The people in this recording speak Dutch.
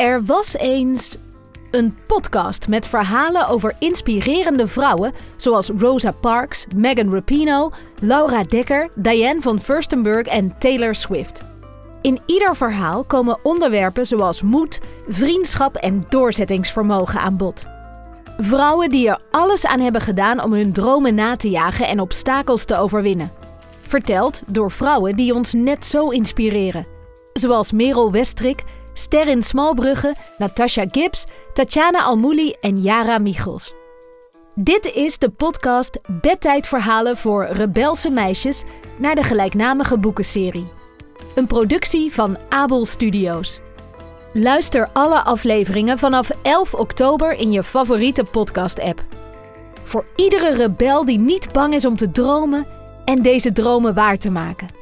Er was eens een podcast met verhalen over inspirerende vrouwen zoals Rosa Parks, Megan Rapinoe, Laura Dekker, Diane van Furstenberg en Taylor Swift. In ieder verhaal komen onderwerpen zoals moed, vriendschap en doorzettingsvermogen aan bod. Vrouwen die er alles aan hebben gedaan om hun dromen na te jagen en obstakels te overwinnen. Verteld door vrouwen die ons net zo inspireren. Zoals Merel Westrik, Sterrin Smalbrugge, Natasha Gibbs, Tatjana Almouli en Yara Michels. Dit is de podcast Bedtijdverhalen voor rebelse meisjes naar de gelijknamige boekenserie. Een productie van Abel Studios. Luister alle afleveringen vanaf 11 oktober in je favoriete podcast-app. Voor iedere rebel die niet bang is om te dromen en deze dromen waar te maken.